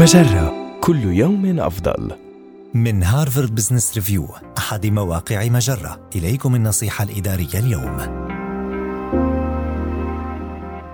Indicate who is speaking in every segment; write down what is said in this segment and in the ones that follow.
Speaker 1: مجرة. كل يوم أفضل.
Speaker 2: من Harvard Business Review أحد مواقع مجرة. إليكم النصيحة الإدارية اليوم.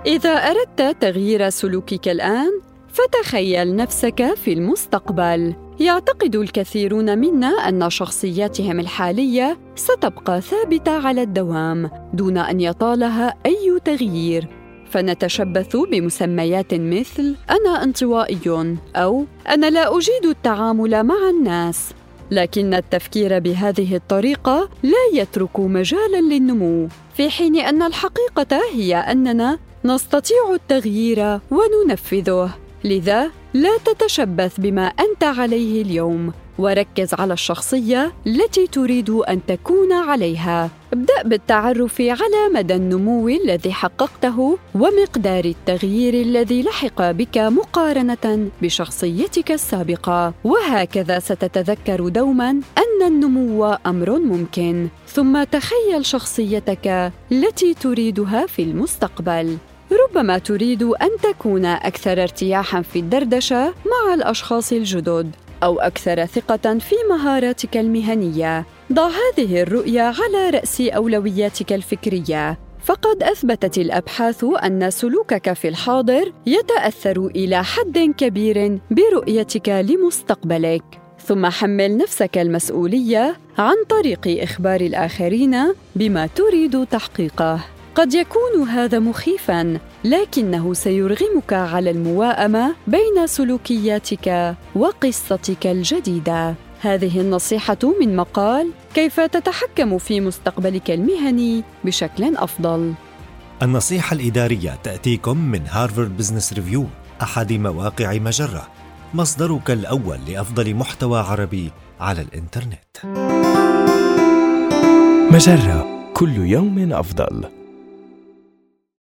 Speaker 3: إذا أردت تغيير سلوكك الآن فتخيل نفسك في المستقبل. يعتقد الكثيرون منا أن شخصياتهم الحالية ستبقى ثابتة على الدوام دون أن يطالها أي تغيير. فنتشبث بمسميات مثل أنا انطوائي أو أنا لا أجيد التعامل مع الناس. لكن التفكير بهذه الطريقة لا يترك مجالا للنمو في حين أن الحقيقة هي أننا نستطيع التغيير وننفذه. لذا لا تتشبث بما أنت عليه اليوم. وركز على الشخصية التي تريد أن تكون عليها. ابدأ بالتعرف على مدى النمو الذي حققته ومقدار التغيير الذي لحق بك مقارنة بشخصيتك السابقة. وهكذا ستتذكر دوما أن النمو أمر ممكن. ثم تخيل شخصيتك التي تريدها في المستقبل. ربما تريد أن تكون أكثر ارتياحا في الدردشة مع الأشخاص الجدد. أو أكثر ثقة في مهاراتك المهنية. ضع هذه الرؤية على رأس أولوياتك الفكرية. فقد أثبتت الأبحاث أن سلوكك في الحاضر يتأثر إلى حد كبير برؤيتك لمستقبلك. ثم حمل نفسك المسؤولية عن طريق إخبار الآخرين بما تريد تحقيقه. قد يكون هذا مخيفا لكنه سيرغمك على المواءمة بين سلوكياتك وقصتك الجديدة. هذه النصيحة من مقال كيف تتحكم في مستقبلك المهني بشكل أفضل.
Speaker 2: النصيحة الإدارية تأتيكم من Harvard Business Review أحد مواقع مجرة. مصدرك الأول لأفضل محتوى عربي على الإنترنت.
Speaker 1: مجرة كل يوم أفضل.